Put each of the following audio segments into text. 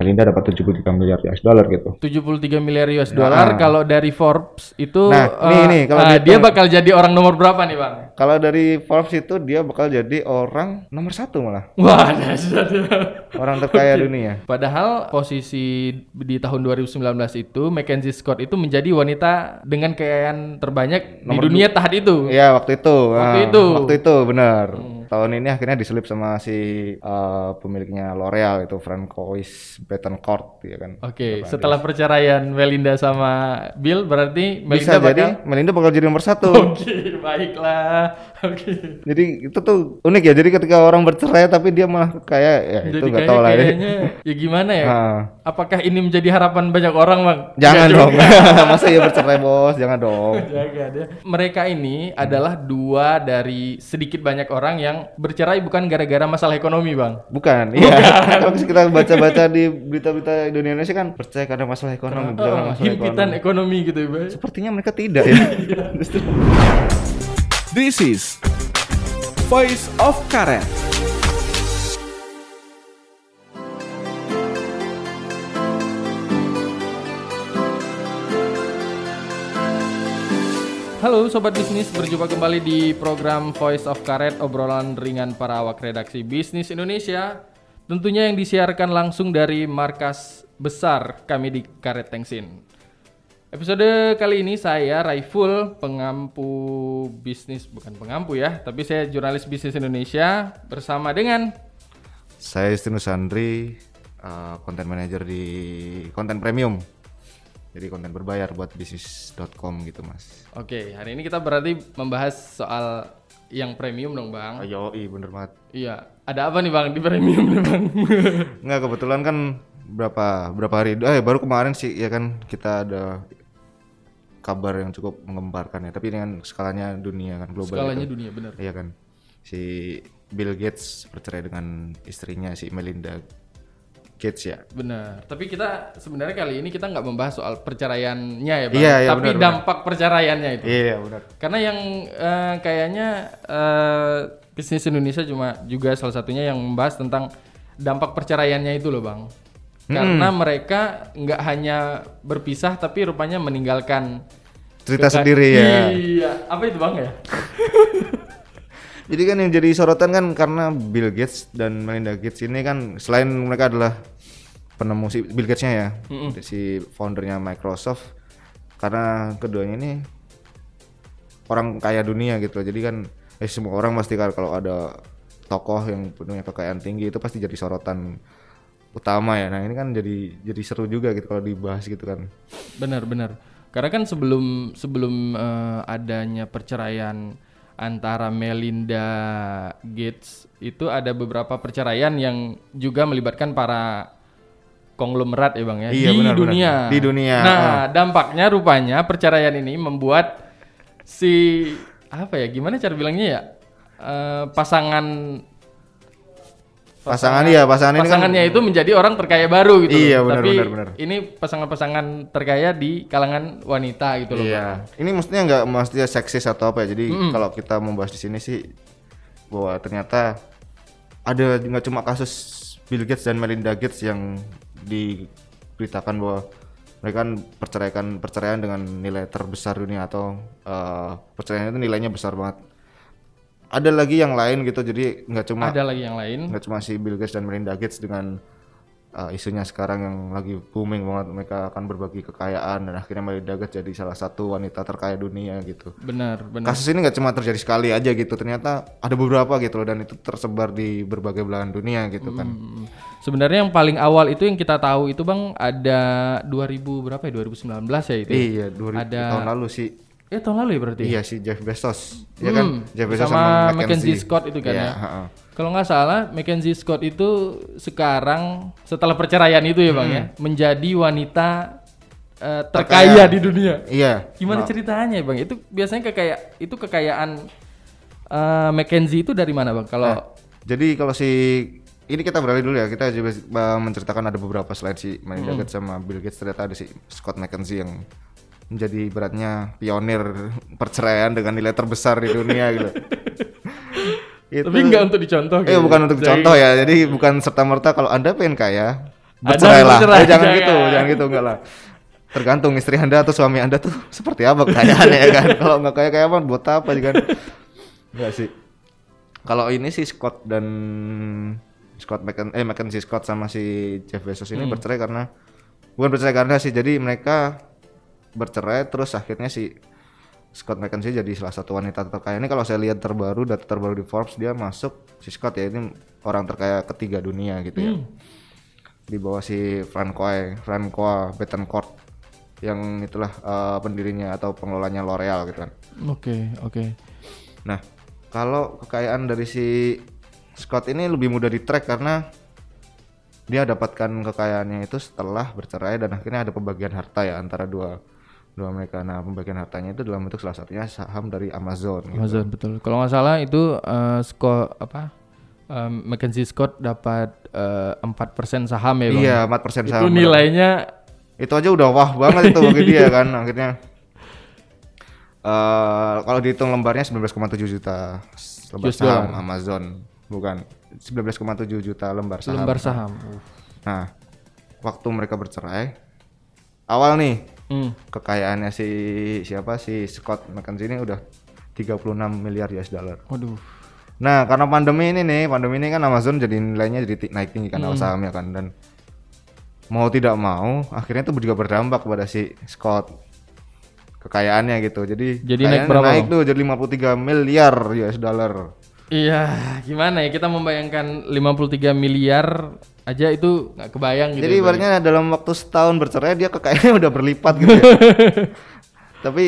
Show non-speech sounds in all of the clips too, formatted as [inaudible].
Melinda dapat 73 miliar US dollar gitu. 73 miliar US dollar Nah. kalau dari Forbes itu Nah, eh, nih, nih, kalau dihitung- dia bakal jadi orang nomor berapa nih bang? Kalau dari Forbes itu dia bakal jadi orang nomor satu malah. Wah. Orang terkaya dunia. Padahal posisi di tahun 2019 itu Mackenzie Scott itu menjadi wanita dengan kekayaan terbanyak di dunia tahun itu. Iya waktu itu. Waktu Ah, itu. Hmm. Waktu itu benar. Tahun ini akhirnya diselip sama si eh, pemiliknya L'Oreal itu Francois Bettencourt ya kan. Oke, setelah perceraian Melinda sama Bill berarti Melinda Bisa bakal jadi Melinda bakal jadi nomor satu. Oke, baiklah. Oke. Jadi itu tuh unik ya. Jadi ketika orang bercerai tapi dia malah kayak ya itu Jadi nggak kayak, tahu lah ya. kayaknya ya gimana ya? Ah. Apakah ini menjadi harapan banyak orang, Bang? Jangan Nggak dong. [laughs] Masa ya bercerai bos? Jangan dong. [laughs] Jaga dia. Mereka ini adalah dua dari sedikit banyak orang yang bercerai bukan gara-gara masalah ekonomi, Bang. Bukan, iya. [laughs] Kalau kita baca-baca di berita-berita Indonesia kan percaya karena masalah ekonomi, Oh, masalah himpitan ekonomi. ekonomi gitu ya, Bang. Sepertinya mereka tidak ya. This is Voice of Karet. Halo Sobat Bisnis, berjumpa kembali di program Voice of Karet, obrolan ringan para awak redaksi Bisnis Indonesia. Tentunya yang disiarkan langsung dari markas besar kami di Karet Tengsin. Episode kali ini saya Raiful, pengampu bisnis, bukan pengampu ya, tapi saya jurnalis bisnis Indonesia bersama dengan Saya Istinus Sandri, konten manager di konten premium. Jadi konten berbayar buat bisnis.com gitu mas. Oke, hari ini kita berarti membahas soal yang premium dong bang. Ayo, i bener banget. Iya, ada apa nih bang di premium nih bang? Nggak kebetulan kan berapa berapa hari eh baru kemarin sih ya kan kita ada kabar yang cukup menggemparkan ya tapi dengan skalanya dunia kan global Skalanya itu. dunia bener. Iya kan. Si Bill Gates bercerai dengan istrinya si Melinda Gates ya. Benar. Tapi kita sebenarnya kali ini kita nggak membahas soal perceraiannya ya bang. Iya, iya, Tapi benar, benar. dampak perceraiannya itu. Iya benar. Karena yang eh, kayaknya eh, bisnis Indonesia cuma juga salah satunya yang membahas tentang dampak perceraiannya itu loh bang. Karena mereka nggak hanya berpisah tapi rupanya meninggalkan Cerita sendiri ya. Iya. Apa itu bang ya? [laughs] Jadi kan yang jadi sorotan kan karena Bill Gates dan Melinda Gates ini kan selain mereka adalah penemu si Bill Gatesnya ya, si foundernya Microsoft, karena keduanya ini orang kaya dunia gitu. Jadi kan eh, semua orang pasti kalau ada tokoh yang punya kekayaan tinggi itu pasti jadi sorotan utama ya. Nah ini kan jadi jadi seru juga gitu kalau dibahas gitu kan. Benar, benar. Karena kan sebelum sebelum eh, adanya perceraian antara Melinda Gates itu ada beberapa perceraian yang juga melibatkan para konglomerat ya bang ya Iya, di benar, benar. dunia. Di dunia, Nah dampaknya rupanya perceraian ini membuat si apa ya gimana cara bilangnya ya Eh, pasangan Pasangan iya, pasangan ini kan pasangannya itu menjadi orang terkaya baru gitu. loh. Iya, benar, Tapi benar, benar. ini pasangan-pasangan terkaya di kalangan wanita gitu loh. Iya. Ini mestinya nggak mestinya seksis atau apa ya. Jadi kalau kita membahas di sini sih bahwa ternyata ada nggak cuma kasus Bill Gates dan Melinda Gates yang diberitakan bahwa mereka kan perceraian perceraian dengan nilai terbesar dunia atau eh, perceraian itu nilainya besar banget. Ada lagi yang lain gitu. Jadi nggak cuma Ada lagi yang lain. nggak cuma si Bill Gates dan Melinda Gates dengan uh, isunya sekarang yang lagi booming banget mereka akan berbagi kekayaan dan akhirnya Melinda Gates jadi salah satu wanita terkaya dunia gitu. Benar, benar. Kasus ini nggak cuma terjadi sekali aja gitu, ternyata ada beberapa gitu loh dan itu tersebar di berbagai belahan dunia gitu kan. Hmm. Sebenarnya yang paling awal itu yang kita tahu itu Bang ada 2000 berapa ya? 2019 ya itu. Iya, 2000 Ada- tahun lalu sih. Eh tahun lalu ya berarti. Iya si Jeff Bezos, ya kan? Hmm, Jeff Bezos sama sama, Mackenzie Scott itu kan Iya, ya. heeh. Kalau nggak salah Mackenzie Scott itu sekarang setelah perceraian itu ya Bang ya menjadi wanita eh, terkaya di dunia. Iya. Gimana ceritanya ya Bang? Itu biasanya kekaya itu kekayaan eh, Mackenzie itu dari mana Bang? Kalau Jadi kalau si ini kita beralih dulu ya. Kita juga uh, menceritakan ada beberapa selain si Melinda Gates sama Bill Gates ternyata ada si Scott McKenzie yang menjadi beratnya pionir perceraian dengan nilai terbesar di dunia gitu. [laughs] Itu- tapi nggak untuk dicontoh Eh gitu. bukan untuk Jadi- contoh ya. Jadi bukan serta merta kalau anda pengen kaya bercerai lah. bercerai, Eh, jangan jangan. gitu, jangan gitu enggak lah. Tergantung istri anda atau suami anda tuh seperti apa kekayaannya ya kan. Kalau nggak kaya kaya apa buat apa sih kan? Enggak sih. Kalau ini sih Scott dan Scott Macken eh Mackenzie Scott sama si Jeff Bezos ini Hmm. bercerai karena bukan bercerai karena sih jadi mereka bercerai terus akhirnya si Scott Mackenzie jadi salah satu wanita terkaya ini kalau saya lihat terbaru data terbaru di Forbes dia masuk si Scott ya ini orang terkaya ketiga dunia gitu ya Hmm. di bawah si Francois Francois Bettencourt yang itulah eh, pendirinya atau pengelolanya L'Oreal gitu kan Oke, oke. Nah, kalau kekayaan dari si Scott ini lebih mudah di track karena dia dapatkan kekayaannya itu setelah bercerai dan akhirnya ada pembagian harta ya antara dua dua mereka. Nah, pembagian hartanya itu dalam bentuk salah satunya saham dari Amazon. gitu. Amazon betul. Kalau nggak salah itu eh, Scott apa? em, Mackenzie Scott dapat eh, empat persen saham ya bang. Iya, 4% Itu saham. nilainya Itu aja udah wah banget itu bagi dia kan [laughs] akhirnya. eh kalau dihitung lembarnya 19,7 juta lembar US saham dollar. Amazon, bukan 19,7 juta lembar saham. lembar saham. Uh. Nah, waktu mereka bercerai, awal nih Hmm. kekayaannya si siapa si Scott McKenzie ini udah 36 miliar US dollar. Waduh. Nah, karena pandemi ini nih, pandemi ini kan Amazon jadi nilainya jadi naik tinggi kan sahamnya kan dan mau tidak mau akhirnya itu juga berdampak kepada si Scott kekayaannya gitu. Jadi Jadi naik berapa, Naik tuh jadi 53 miliar US dollar. Iya, gimana ya kita membayangkan 53 miliar aja itu nggak kebayang gitu. Jadi ya, Bang. ibaratnya dalam waktu setahun bercerai dia kekayaannya [laughs] udah berlipat gitu ya. [laughs] Tapi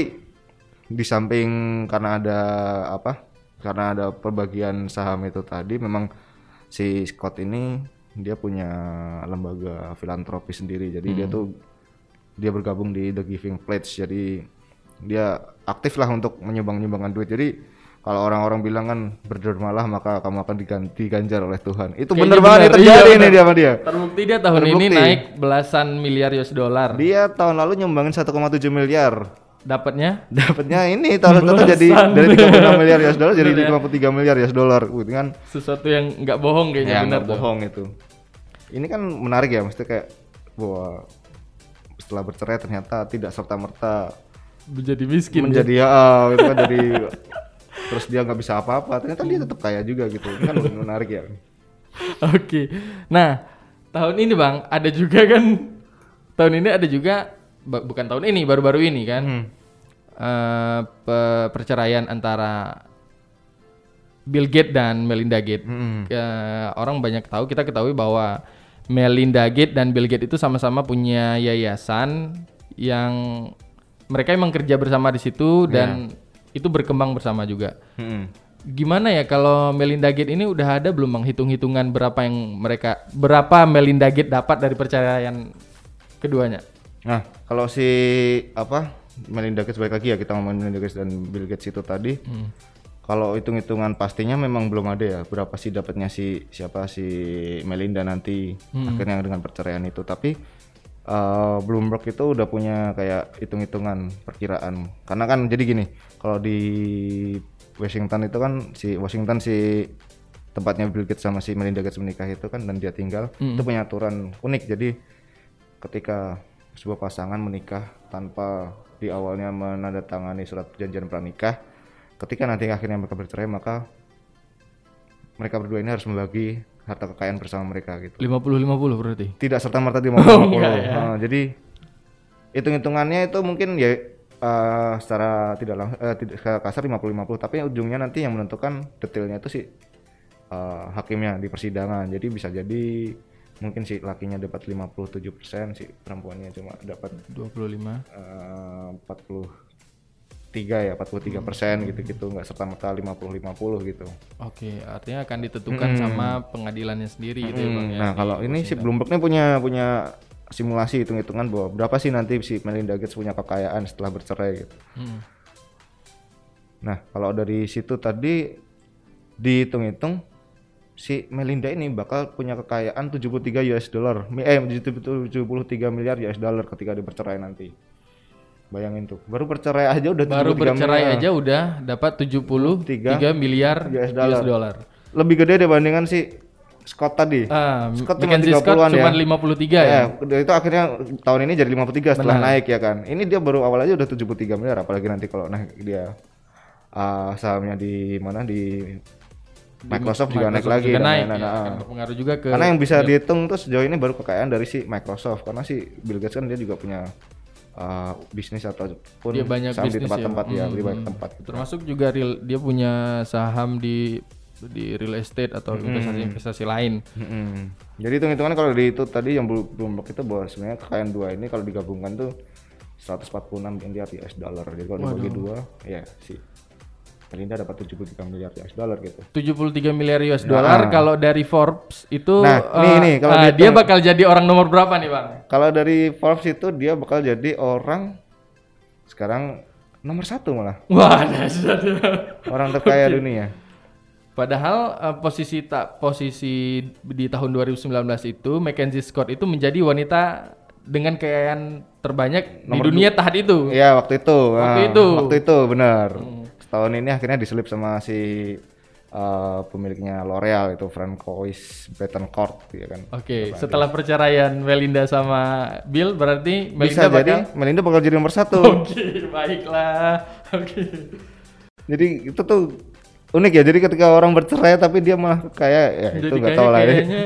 di samping karena ada apa? Karena ada perbagian saham itu tadi memang si Scott ini dia punya lembaga filantropi sendiri. Jadi dia tuh dia bergabung di The Giving Pledge. Jadi dia aktif lah untuk menyumbang-nyumbangkan duit. Jadi kalau orang-orang bilang kan berdermalah maka kamu akan diganti ganjar oleh Tuhan. Itu Kayaknya bener banget bener. itu terjadi Iya, ini dia sama dia. Terbukti dia tahun ini Terbukti. naik belasan miliar US dollar. Dia tahun lalu nyumbangin 1,7 miliar. Dapatnya Dapatnya ini tahun lalu jadi [laughs] dari 36 miliar US dollar jadi Bener ya? 53 miliar US dollar. Gitu kan. sesuatu yang nggak bohong kayaknya Ya benar tuh. bohong itu. Ini kan menarik ya, mesti kayak bahwa setelah bercerai ternyata tidak serta merta Menjadi miskin. menjadi ya ah, gitu kan dari [laughs] terus dia nggak bisa apa-apa ternyata dia tetap kaya juga gitu kan [laughs] menarik ya Oke. Nah, tahun ini Bang, ada juga kan tahun ini ada juga bukan tahun ini, baru-baru ini kan. Hmm. pe- perceraian antara Bill Gates dan Melinda Gates. Hmm. Eh, orang banyak tahu, kita ketahui bahwa Melinda Gates dan Bill Gates itu sama-sama punya yayasan yang mereka emang kerja bersama di situ dan itu berkembang bersama juga. Hmm. Gimana ya kalau Melinda Gates ini udah ada belum bang hitung-hitungan berapa yang mereka berapa Melinda Gates dapat dari perceraian keduanya? Nah, kalau si apa Melinda Gates balik lagi ya kita ngomongin Melinda Gates dan Bill Gates itu tadi. Kalau hitung-hitungan pastinya memang belum ada ya berapa sih dapatnya si siapa si Melinda nanti akhirnya dengan perceraian itu. Tapi eh, Bloomberg itu udah punya kayak hitung-hitungan perkiraan. Karena kan jadi gini, kalau di Washington itu kan si Washington si tempatnya Bill Gates sama si Melinda Gates menikah itu kan dan dia tinggal itu punya aturan unik. Jadi ketika sebuah pasangan menikah tanpa di awalnya menandatangani surat perjanjian pranikah, ketika nanti akhirnya mereka bercerai maka mereka berdua ini harus membagi harta kekayaan bersama mereka gitu. 50-50 berarti. Tidak serta merta 50-50. Oh, ya. nah, jadi hitung-hitungannya itu mungkin ya uh, secara tidak langsung uh, eh, tidak kasar 50-50 tapi ujungnya nanti yang menentukan detailnya itu si uh, hakimnya di persidangan. Jadi bisa jadi mungkin si lakinya dapat 57%, si perempuannya cuma dapat 25 empat puluh tiga ya 43 hmm. persen hmm. gitu-gitu nggak serta merta 50-50 gitu. Oke, artinya akan ditentukan hmm. sama pengadilannya sendiri gitu ya hmm. bang. Ya, nah kalau iya, ini iya, si iya. Bloomberg ini punya punya simulasi hitung-hitungan bahwa berapa sih nanti si Melinda Gates punya kekayaan setelah bercerai gitu. Hmm. Nah kalau dari situ tadi dihitung-hitung si Melinda ini bakal punya kekayaan 73 US dollar eh 73 miliar US dollar ketika dia bercerai nanti. Bayangin tuh, baru bercerai aja udah Baru 73 bercerai miliar. aja udah dapat 73 miliar US dollar. Lebih gede dibandingkan si Scott tadi. Ah, Scott cuma Mackenzie Scott 30-an ya. cuma 53 ya. Ya, itu akhirnya tahun ini jadi 53 setelah Benar. naik ya kan. Ini dia baru awal aja udah 73 miliar apalagi nanti kalau naik dia uh, sahamnya di mana di Microsoft juga naik Microsoft lagi. juga Nah, naik, nah, ya, nah, akan berpengaruh juga ke Karena yang bisa dihitung tuh sejauh ini baru kekayaan dari si Microsoft karena si Bill Gates kan dia juga punya uh, bisnis ataupun dia banyak saham di bisnis tempat-tempat ya, ya. di banyak Hmm. tempat. gitu. Termasuk juga real, dia punya saham di di real estate atau investasi-investasi lain. Mm-mm. Jadi hitung-hitungan kalau di itu tadi yang belum itu bahwa sebenarnya kekayaan dua ini kalau digabungkan tuh 146 miliar US dollar. Jadi kalau dibagi dua, ya si Melinda dapat 73 miliar US dollar gitu. 73 miliar US dollar kalau dari Forbes itu Nah, eh, nih, nih, kalau dihitung- dia bakal jadi orang nomor berapa nih, Bang? Kalau dari Forbes itu dia bakal jadi orang sekarang nomor satu malah Wah, orang terkaya dunia. Padahal eh, posisi tak posisi di tahun 2019 itu Mackenzie Scott itu menjadi wanita dengan kekayaan terbanyak di dunia tahun itu. Iya waktu itu. Waktu Ah, itu. Hmm. Waktu itu benar. Setahun ini akhirnya diselip sama si uh, pemiliknya L'Oreal itu Francois Bettencourt ya kan. Oke, setelah perceraian Melinda sama Bill berarti Bisa Melinda jadi bakal Melinda bakal jadi nomor satu. [laughs] Oke, baiklah. Oke. jadi itu tuh unik ya. Jadi ketika orang bercerai tapi dia malah kayak ya itu Jadi nggak kayak, tahu lah ya. kayaknya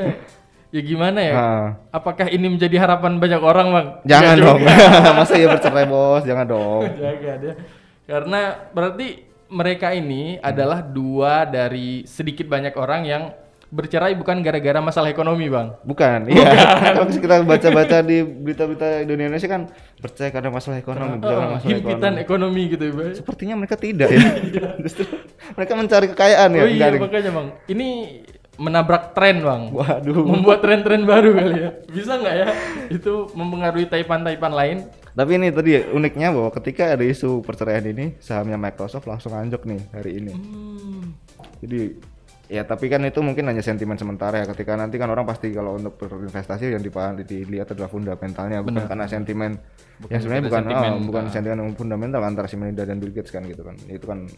ya gimana ya? Ah. Apakah ini menjadi harapan banyak orang, Bang? Jangan Nggak dong. [laughs] Masa ya bercerai bos? Jangan dong. [laughs] Jaga dia. Karena berarti mereka ini adalah dua dari sedikit banyak orang yang bercerai bukan gara-gara masalah ekonomi, Bang. Bukan, iya. Kalau [laughs] kita baca-baca di berita-berita Indonesia kan percaya karena masalah ekonomi, Oh, masalah himpitan ekonomi. ekonomi gitu ya. Sepertinya mereka tidak ya. [laughs] [laughs] Justru mereka mencari kekayaan ya. Oh iya, enggak makanya, Bang. Ini menabrak tren, Bang. Waduh. Membuat tren-tren baru kali ya. Bisa nggak ya? Itu mempengaruhi taipan-taipan lain. Tapi ini tadi uniknya bahwa ketika ada isu perceraian ini, sahamnya Microsoft langsung anjok nih hari ini. Hmm. Jadi ya tapi kan itu mungkin hanya sentimen sementara ya. Ketika nanti kan orang pasti kalau untuk berinvestasi yang dipahami dilihat adalah fundamentalnya bukan karena sentimen. Yang sebenarnya bukan sentimen, oh, bukan sentimen fundamental antara si Melinda dan Bill Gates kan gitu kan. Itu kan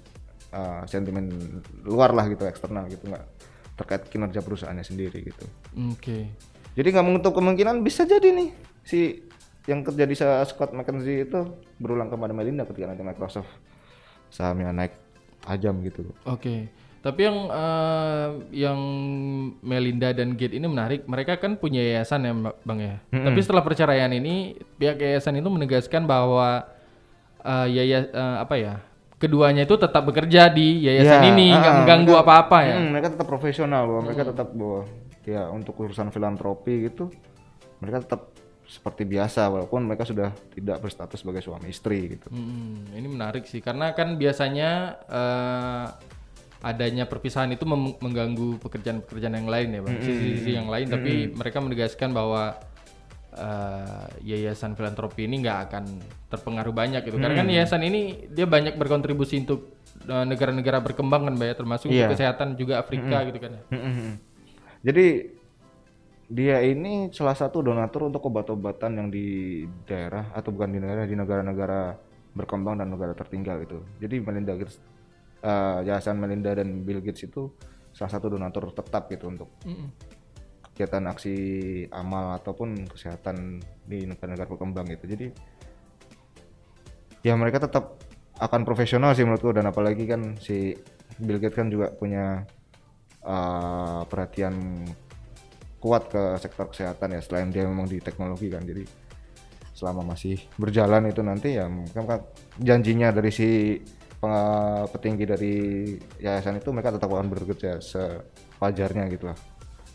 uh, sentimen luar lah gitu eksternal gitu nggak terkait kinerja perusahaannya sendiri gitu. Oke. jadi nggak menutup kemungkinan bisa jadi nih si yang terjadi sa Scott McKenzie itu berulang kepada Melinda ketika nanti Microsoft sahamnya naik tajam gitu Oke. Tapi yang eh, yang Melinda dan Gate ini menarik. Mereka kan punya yayasan ya, Bang ya. Tapi setelah perceraian ini, pihak yayasan itu menegaskan bahwa eh, yaya eh, apa ya? Keduanya itu tetap bekerja di yayasan Ya, ini, nggak ah, mengganggu mereka- apa-apa ya. Hmm, mereka tetap profesional bahwa mereka tetap bahwa ya untuk urusan filantropi gitu mereka tetap seperti biasa walaupun mereka sudah tidak berstatus sebagai suami istri gitu. Hmm, ini menarik sih karena kan biasanya eh, adanya perpisahan itu mengganggu pekerjaan-pekerjaan yang lain ya bang, sisi-sisi yang lain. Tapi mereka menegaskan bahwa eh, yayasan filantropi ini nggak akan terpengaruh banyak gitu. Karena kan yayasan ini dia banyak berkontribusi untuk eh, negara-negara berkembang kan, Mbak ya, termasuk untuk kesehatan juga Afrika gitu kan. Hmm, Jadi dia ini salah satu donatur untuk obat-obatan yang di daerah atau bukan di daerah di negara-negara berkembang dan negara tertinggal gitu. Jadi Melinda Gates, eh, yayasan Melinda dan Bill Gates itu salah satu donatur tetap gitu untuk Mm-mm. kegiatan aksi amal ataupun kesehatan di negara-negara berkembang gitu. Jadi ya mereka tetap akan profesional sih menurutku dan apalagi kan si Bill Gates kan juga punya uh, perhatian kuat ke sektor kesehatan ya selain dia memang di teknologi kan. Jadi selama masih berjalan itu nanti ya mungkin kan janjinya dari si petinggi dari yayasan itu mereka tetap akan bekerja sewajarnya gitu lah.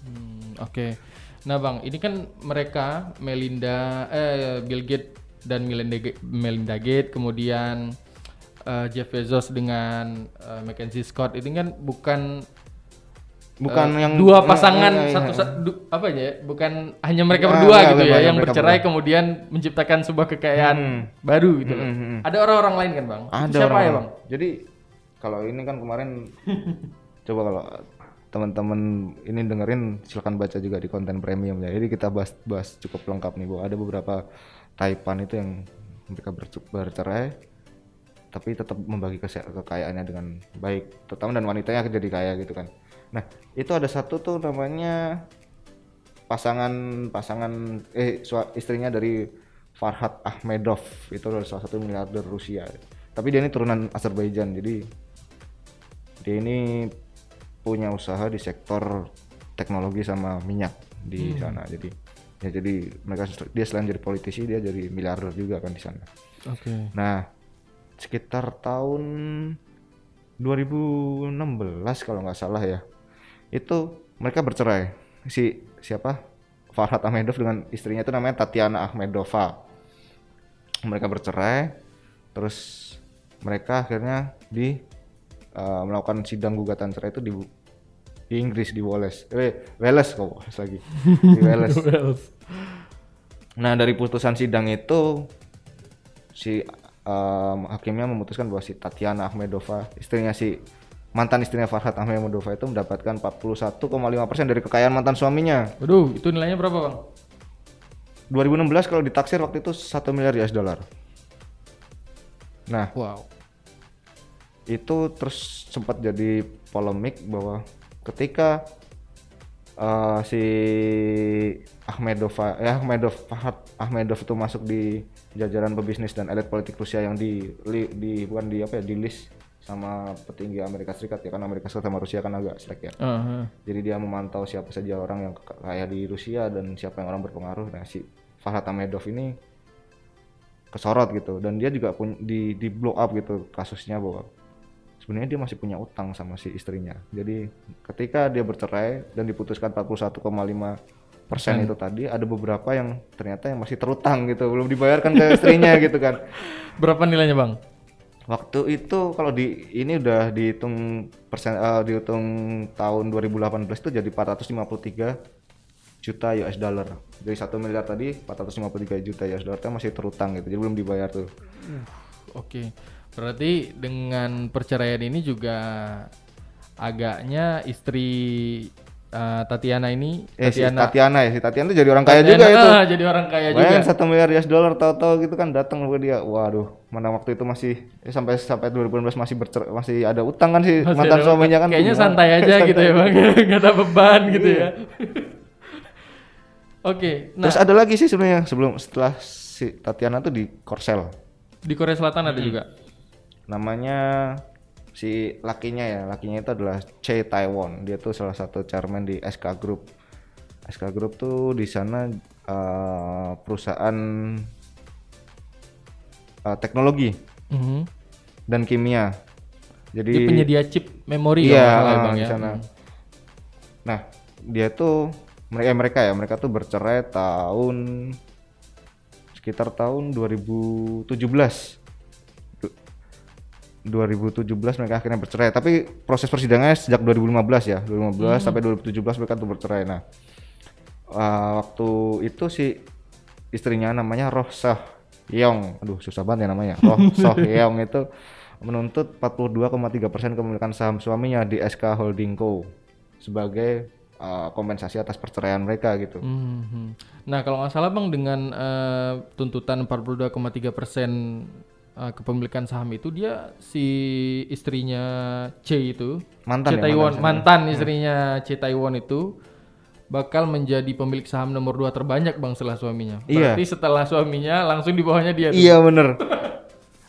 Hmm, Oke. Nah, Bang, ini kan mereka Melinda eh Bill Gates dan Melinda Melinda Gates kemudian eh, Jeff Bezos dengan eh, Mackenzie Scott ini kan bukan bukan eh, yang dua pasangan Iya, iya, satu iya. sa- du- apa ya bukan hanya mereka Ah, berdua enggak, gitu ya enggak, yang bercerai kemudian menciptakan sebuah kekayaan baru gitu loh. Ada orang-orang lain kan, Bang? Ada Siapa orang ya, Bang? jadi kalau ini kan kemarin [laughs] coba kalau teman-teman ini dengerin silakan baca juga di konten premium ya jadi kita bahas bahas cukup lengkap nih bahwa ada beberapa taipan itu yang mereka bercerai tapi tetap membagi kekayaannya dengan baik terutama dan wanitanya jadi kaya gitu kan Nah, itu ada satu tuh namanya pasangan pasangan eh istrinya dari Farhad Ahmedov itu adalah salah satu miliarder Rusia. Tapi dia ini turunan Azerbaijan. Jadi dia ini punya usaha di sektor teknologi sama minyak di sana. Jadi ya jadi mereka dia selain jadi politisi dia jadi miliarder juga kan di sana. Oke. Nah, sekitar tahun 2016 kalau nggak salah ya, itu mereka bercerai. Si siapa? Farhad Ahmedov dengan istrinya itu namanya Tatiana Ahmedova. Mereka bercerai, terus mereka akhirnya di eh, melakukan sidang gugatan cerai itu di di Inggris di Wales. Eh, Wales kok Wales lagi. Di [laughs] Wales. Nah dari putusan sidang itu si em, hakimnya memutuskan bahwa si Tatiana Ahmedova istrinya si mantan istrinya Farhad Ahmedova itu mendapatkan 41,5% dari kekayaan mantan suaminya. Waduh, itu nilainya berapa bang? 2016 kalau ditaksir waktu itu 1 miliar US dollar. Nah Wow. itu terus sempat jadi polemik bahwa ketika eh, si Ahmedova ya Ahmedov Farhad Ahmedov itu masuk di jajaran pebisnis dan elit politik Rusia yang di, li- di bukan di apa ya di list sama petinggi Amerika Serikat ya kan Amerika Serikat sama Rusia kan agak selek ya. Aha. Jadi dia memantau siapa saja orang yang kaya di Rusia dan siapa yang orang berpengaruh. Nah si Farhad Ahmedov ini kesorot gitu dan dia juga punya di di blow up gitu kasusnya bahwa sebenarnya dia masih punya utang sama si istrinya. Jadi ketika dia bercerai dan diputuskan 41,5 persen itu tadi ada beberapa yang ternyata yang masih terutang gitu belum dibayarkan ke istrinya gitu kan. [laughs] Berapa nilainya bang? Waktu itu kalau di ini udah dihitung persen eh, dihitung tahun 2018 itu jadi 453 juta US dollar. Dari satu miliar tadi 453 juta US dollar itu masih terutang gitu. Jadi belum dibayar tuh. Oke. Berarti dengan perceraian ini juga agaknya istri eh, Tatiana ini Eh si Tatiana Tatiana ya, si Tatiana tuh jadi orang kaya Tatiana, juga itu. [laughs] jadi orang kaya juga. Bayangin satu miliar US dollar tahu-tahu gitu kan datang ke dia. Waduh, mana waktu itu masih eh, sampai sampai 2018 masih bercer masih ada utang kan si Masih mantan ada suaminya kan. Kayaknya gimana? santai aja [laughs] gitu ya bang, [laughs] nggak ada beban gitu Iya. ya. Oke, nah Terus ada lagi sih sebenarnya sebelum setelah si Tatiana tuh di Korsel. di Korea Selatan Hmm. ada juga. namanya si lakinya ya lakinya itu adalah Che Taiwan dia tuh salah satu chairman di SK Group. SK Group tuh di sana eh, perusahaan eh, teknologi Mhm. dan kimia. Jadi Dia penyedia chip memori iya ya, bang di ya. sana. Nah dia tuh mereka mereka ya mereka tuh bercerai tahun sekitar tahun 2017 Du- 2017 mereka akhirnya bercerai. Tapi proses persidangannya sejak 2015 ya 2015 sampai 2017 mereka tuh bercerai. Nah uh, waktu itu si istrinya namanya Roh Sah Yong aduh susah banget ya namanya. Roh [laughs] Soh Yong itu menuntut 42,3% kepemilikan saham suaminya di SK Holding Co. sebagai uh, kompensasi atas perceraian mereka gitu. Mhm. Nah kalau nggak salah bang dengan eh, tuntutan 42,3 persen eh, kepemilikan saham itu dia si istrinya C itu Mantan C ya, Taiwan mantan mantan, istrinya C Taiwan itu bakal menjadi pemilik saham nomor dua terbanyak bang setelah suaminya. Iya. Berarti setelah suaminya langsung di bawahnya dia. tuh. Iya bener.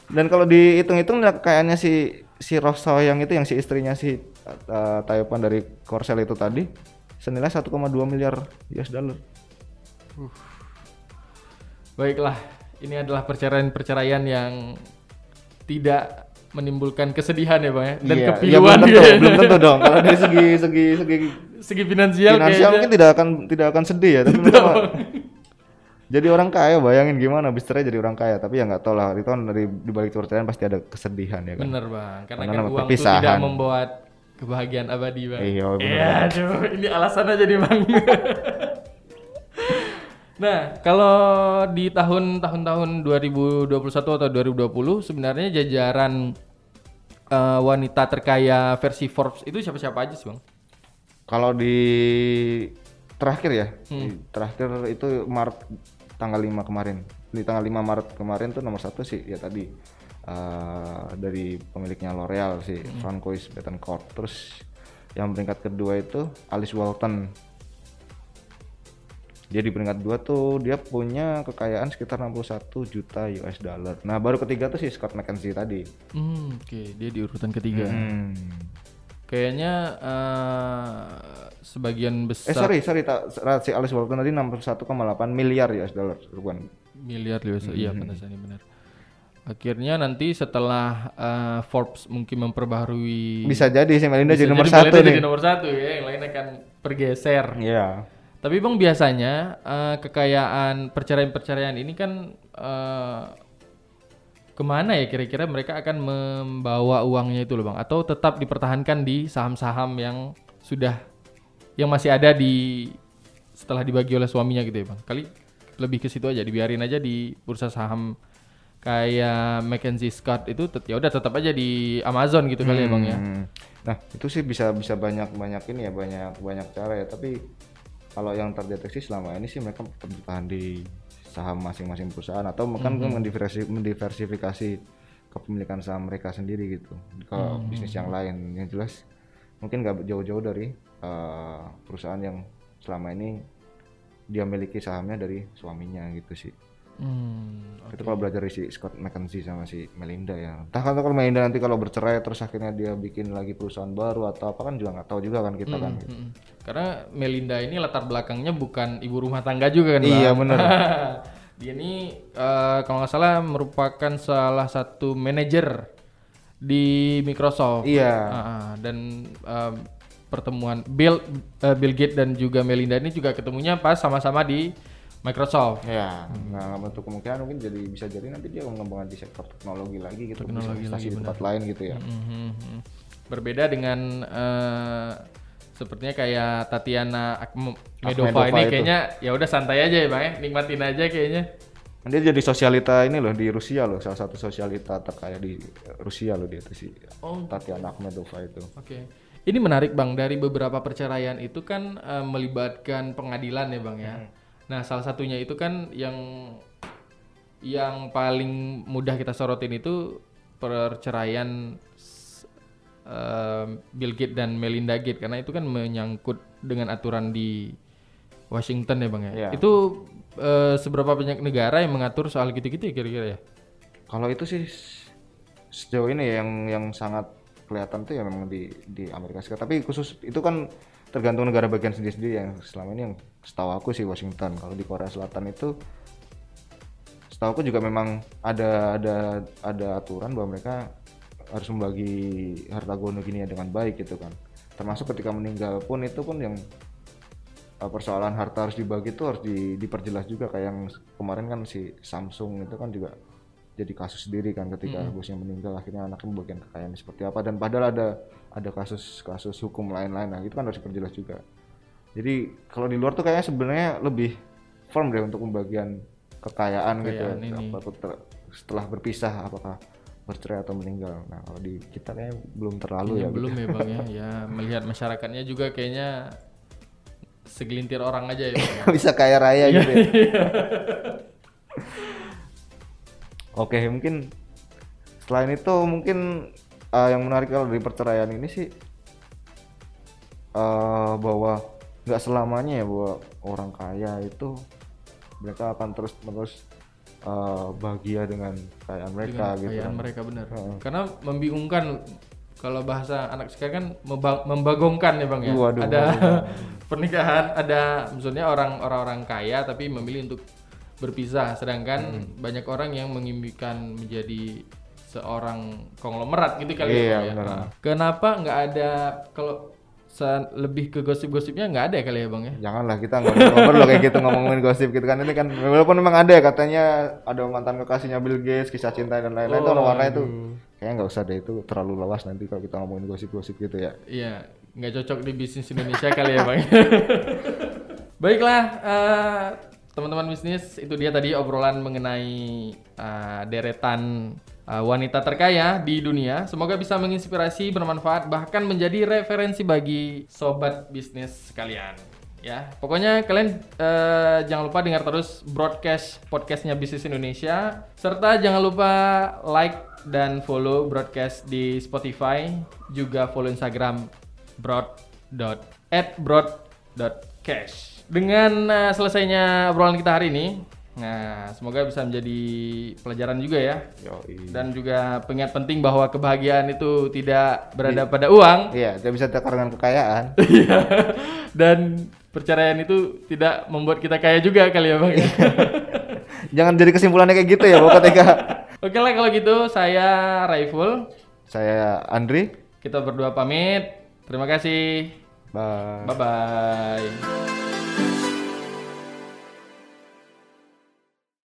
Dan kalau dihitung-hitung nah, kayaknya si si Rosso yang itu yang si istrinya si uh, Taiwan dari Korsel itu tadi senilai 1,2 miliar US dollar. Baiklah, ini adalah perceraian-perceraian yang tidak menimbulkan kesedihan ya bang ya dan Iya, iya, kepiluan belum tentu, ya. belum tentu dong. Kalau dari segi [laughs] segi segi Segi finansial, finansial mungkin tidak akan tidak akan sedih ya, tapi [laughs] mah- jadi orang kaya bayangin gimana habis cerai jadi orang kaya, tapi ya nggak tahu lah itu kan dari di balik perceraian pasti ada kesedihan ya kan. Bener bang, karena Karena kan uang itu tidak membuat kebahagiaan abadi bang. Iya, bener. Aduh, ini alasan aja nih bang. [laughs] nah, kalau di tahun-tahun-tahun 2021 atau 2020 sebenarnya jajaran eh, wanita terkaya versi Forbes itu siapa-siapa aja sih bang? Kalau di terakhir ya, Hmm. terakhir itu Maret tanggal 5 kemarin. Di tanggal 5 Maret kemarin tuh nomor satu sih ya tadi eh, dari pemiliknya L'Oreal si Hmm. Francois Bettencourt. Terus Yang peringkat kedua itu Alice Walton. Dia di peringkat dua tuh dia punya kekayaan sekitar 61 juta US dollar. Nah baru ketiga tuh si Scott McKenzie tadi. Hmm, oke, dia di urutan ketiga. Hmm. Kayaknya eh, sebagian Eh besar sorry sorry tak si Alice Walton tadi 61,8 miliar US dollar bukan. miliar US. Iya, Hmm. pantesan ini benar. Akhirnya nanti setelah eh, Forbes mungkin memperbaharui Bisa jadi si Melinda bisa jadi nomor jadi satu Melinda nih. jadi nomor satu ya, yang lain akan bergeser. Iya. Tapi bang biasanya eh, kekayaan perceraian-perceraian ini kan eh, ke mana ya kira-kira mereka akan membawa uangnya itu loh bang? Atau tetap dipertahankan di saham-saham yang sudah yang masih ada di setelah dibagi oleh suaminya gitu ya bang? Kali lebih ke situ aja, dibiarin aja di bursa saham kayak Mackenzie Scott itu ya udah tetap aja di Amazon gitu kali ya bang ya? Hmm. Nah itu sih bisa bisa banyak banyak ini ya banyak banyak cara ya. Tapi kalau yang terdeteksi selama ini sih mereka bertahan di saham masing-masing perusahaan atau mungkin mendiversi- mendiversifikasi kepemilikan saham mereka sendiri gitu ke bisnis yang lain. Yang jelas mungkin nggak jauh-jauh dari eh, perusahaan yang selama ini dia miliki sahamnya dari suaminya gitu sih. Hmm, Itu kalau belajar si Scott McKenzie sama si Melinda ya. Entah kan kalau Melinda nanti kalau bercerai terus akhirnya dia bikin lagi perusahaan baru atau apa kan juga nggak tahu juga kan kita kan. Mm-mm. Karena Melinda ini latar belakangnya bukan ibu rumah tangga juga kan, Iya, bener. [laughs] Dia ini eh, kalau nggak salah merupakan salah satu manajer di Microsoft. Iya. Ah. dan em, pertemuan Bill eh, Bill Gates dan juga Melinda ini juga ketemunya pas sama-sama di Microsoft. Ya, nah untuk kemungkinan mungkin jadi bisa jadi nanti dia mengembangkan di sektor teknologi lagi gitu, bisa investasi di tempat lain gitu ya. Mhm. Berbeda dengan eh, sepertinya kayak Tatiana Medova ini itu. kayaknya ya udah santai aja ya bang ya nikmatin aja kayaknya. Dia jadi sosialita ini loh di Rusia loh, salah satu sosialita terkaya di Rusia loh dia tuh si Oh. Tatiana Akhmedova itu. Oke. Ini menarik bang dari beberapa perceraian itu kan eh, melibatkan pengadilan ya bang ya. Nah salah satunya itu kan yang yang paling mudah kita sorotin itu perceraian eh, Bill Gates dan Melinda Gates karena itu kan menyangkut dengan aturan di Washington ya bang ya. Iya. Itu eh, seberapa banyak negara yang mengatur soal gitu-gitu ya kira-kira ya? Kalau itu sih sejauh ini yang yang sangat kelihatan tuh ya memang di di Amerika Serikat. Tapi khusus itu kan tergantung negara bagian sendiri-sendiri yang selama ini yang setahu aku sih Washington. Kalau di Korea Selatan itu setahu aku juga memang ada ada ada aturan bahwa mereka harus membagi harta gono gini dengan baik gitu kan. Termasuk ketika meninggal pun itu pun yang uh, persoalan harta harus dibagi itu harus di- diperjelas juga kayak yang kemarin kan si Samsung itu kan juga jadi kasus sendiri kan ketika bosnya meninggal akhirnya anaknya membagikan kekayaannya seperti apa dan padahal ada ada kasus-kasus hukum lain-lain nah itu kan harus diperjelas juga jadi kalau di luar tuh kayaknya sebenarnya lebih firm deh untuk pembagian kekayaan, gitu Kekayaan ini. Tuh ter- setelah berpisah apakah bercerai atau meninggal nah kalau di kita kayaknya belum terlalu Kayaknya ya belum ya bang ya. [laughs] Ya melihat masyarakatnya juga kayaknya segelintir orang aja ya. Ya. [laughs] bisa kaya raya gitu ya. [laughs] Oke, mungkin selain itu mungkin uh, yang menarik kalau dari perceraian ini sih uh, bahwa nggak selamanya ya bahwa orang kaya itu mereka akan terus terus bahagia dengan kekayaan mereka gitu. Kekayaan kan. mereka benar. Heeh. Karena membingungkan kalau bahasa anak sekarang kan memba- membagongkan ya bang ya. Waduh, ada [laughs] pernikahan, ada maksudnya orang orang kaya tapi memilih untuk berpisah, sedangkan Hmm. banyak orang yang mengimpikan menjadi seorang konglomerat gitu kali Iya, ya. Bang, ya. benar. Nah, Kenapa nggak ada kalau lebih ke gosip-gosipnya nggak ada kali ya bang ya? Janganlah kita nggak perlu kayak gitu ngomongin gosip gitu kan ini kan walaupun memang ada ya katanya ada mantan kekasihnya Bill Gates kisah cinta dan lain-lain itu orang-orang itu kayaknya nggak usah deh itu terlalu luas nanti kalau kita ngomongin gosip-gosip gitu ya. Iya, nggak cocok di bisnis Indonesia kali ya bang. [laughs] Baiklah, eh, teman-teman bisnis itu dia tadi obrolan mengenai eh, deretan eh, wanita terkaya di dunia. Semoga bisa menginspirasi, bermanfaat, bahkan menjadi referensi bagi sobat bisnis sekalian. Ya, pokoknya kalian eh, jangan lupa dengar terus broadcast podcastnya Bisnis Indonesia, serta jangan lupa like dan follow broadcast di Spotify, juga follow Instagram broad. Dengan eh, selesainya obrolan kita hari ini, nah semoga bisa menjadi pelajaran juga ya. Yoi. Dan juga pengingat penting bahwa kebahagiaan itu tidak berada pada uang. Iya, tidak bisa dengan kekayaan. [laughs] Iya. Dan perceraian itu tidak membuat kita kaya juga kali ya bang. [laughs] Jangan jadi kesimpulannya kayak gitu ya, Bapak Teka. [laughs] Oke lah kalau gitu saya Raiful. Saya Andri. Kita berdua pamit. Terima kasih. Bye. Bye bye.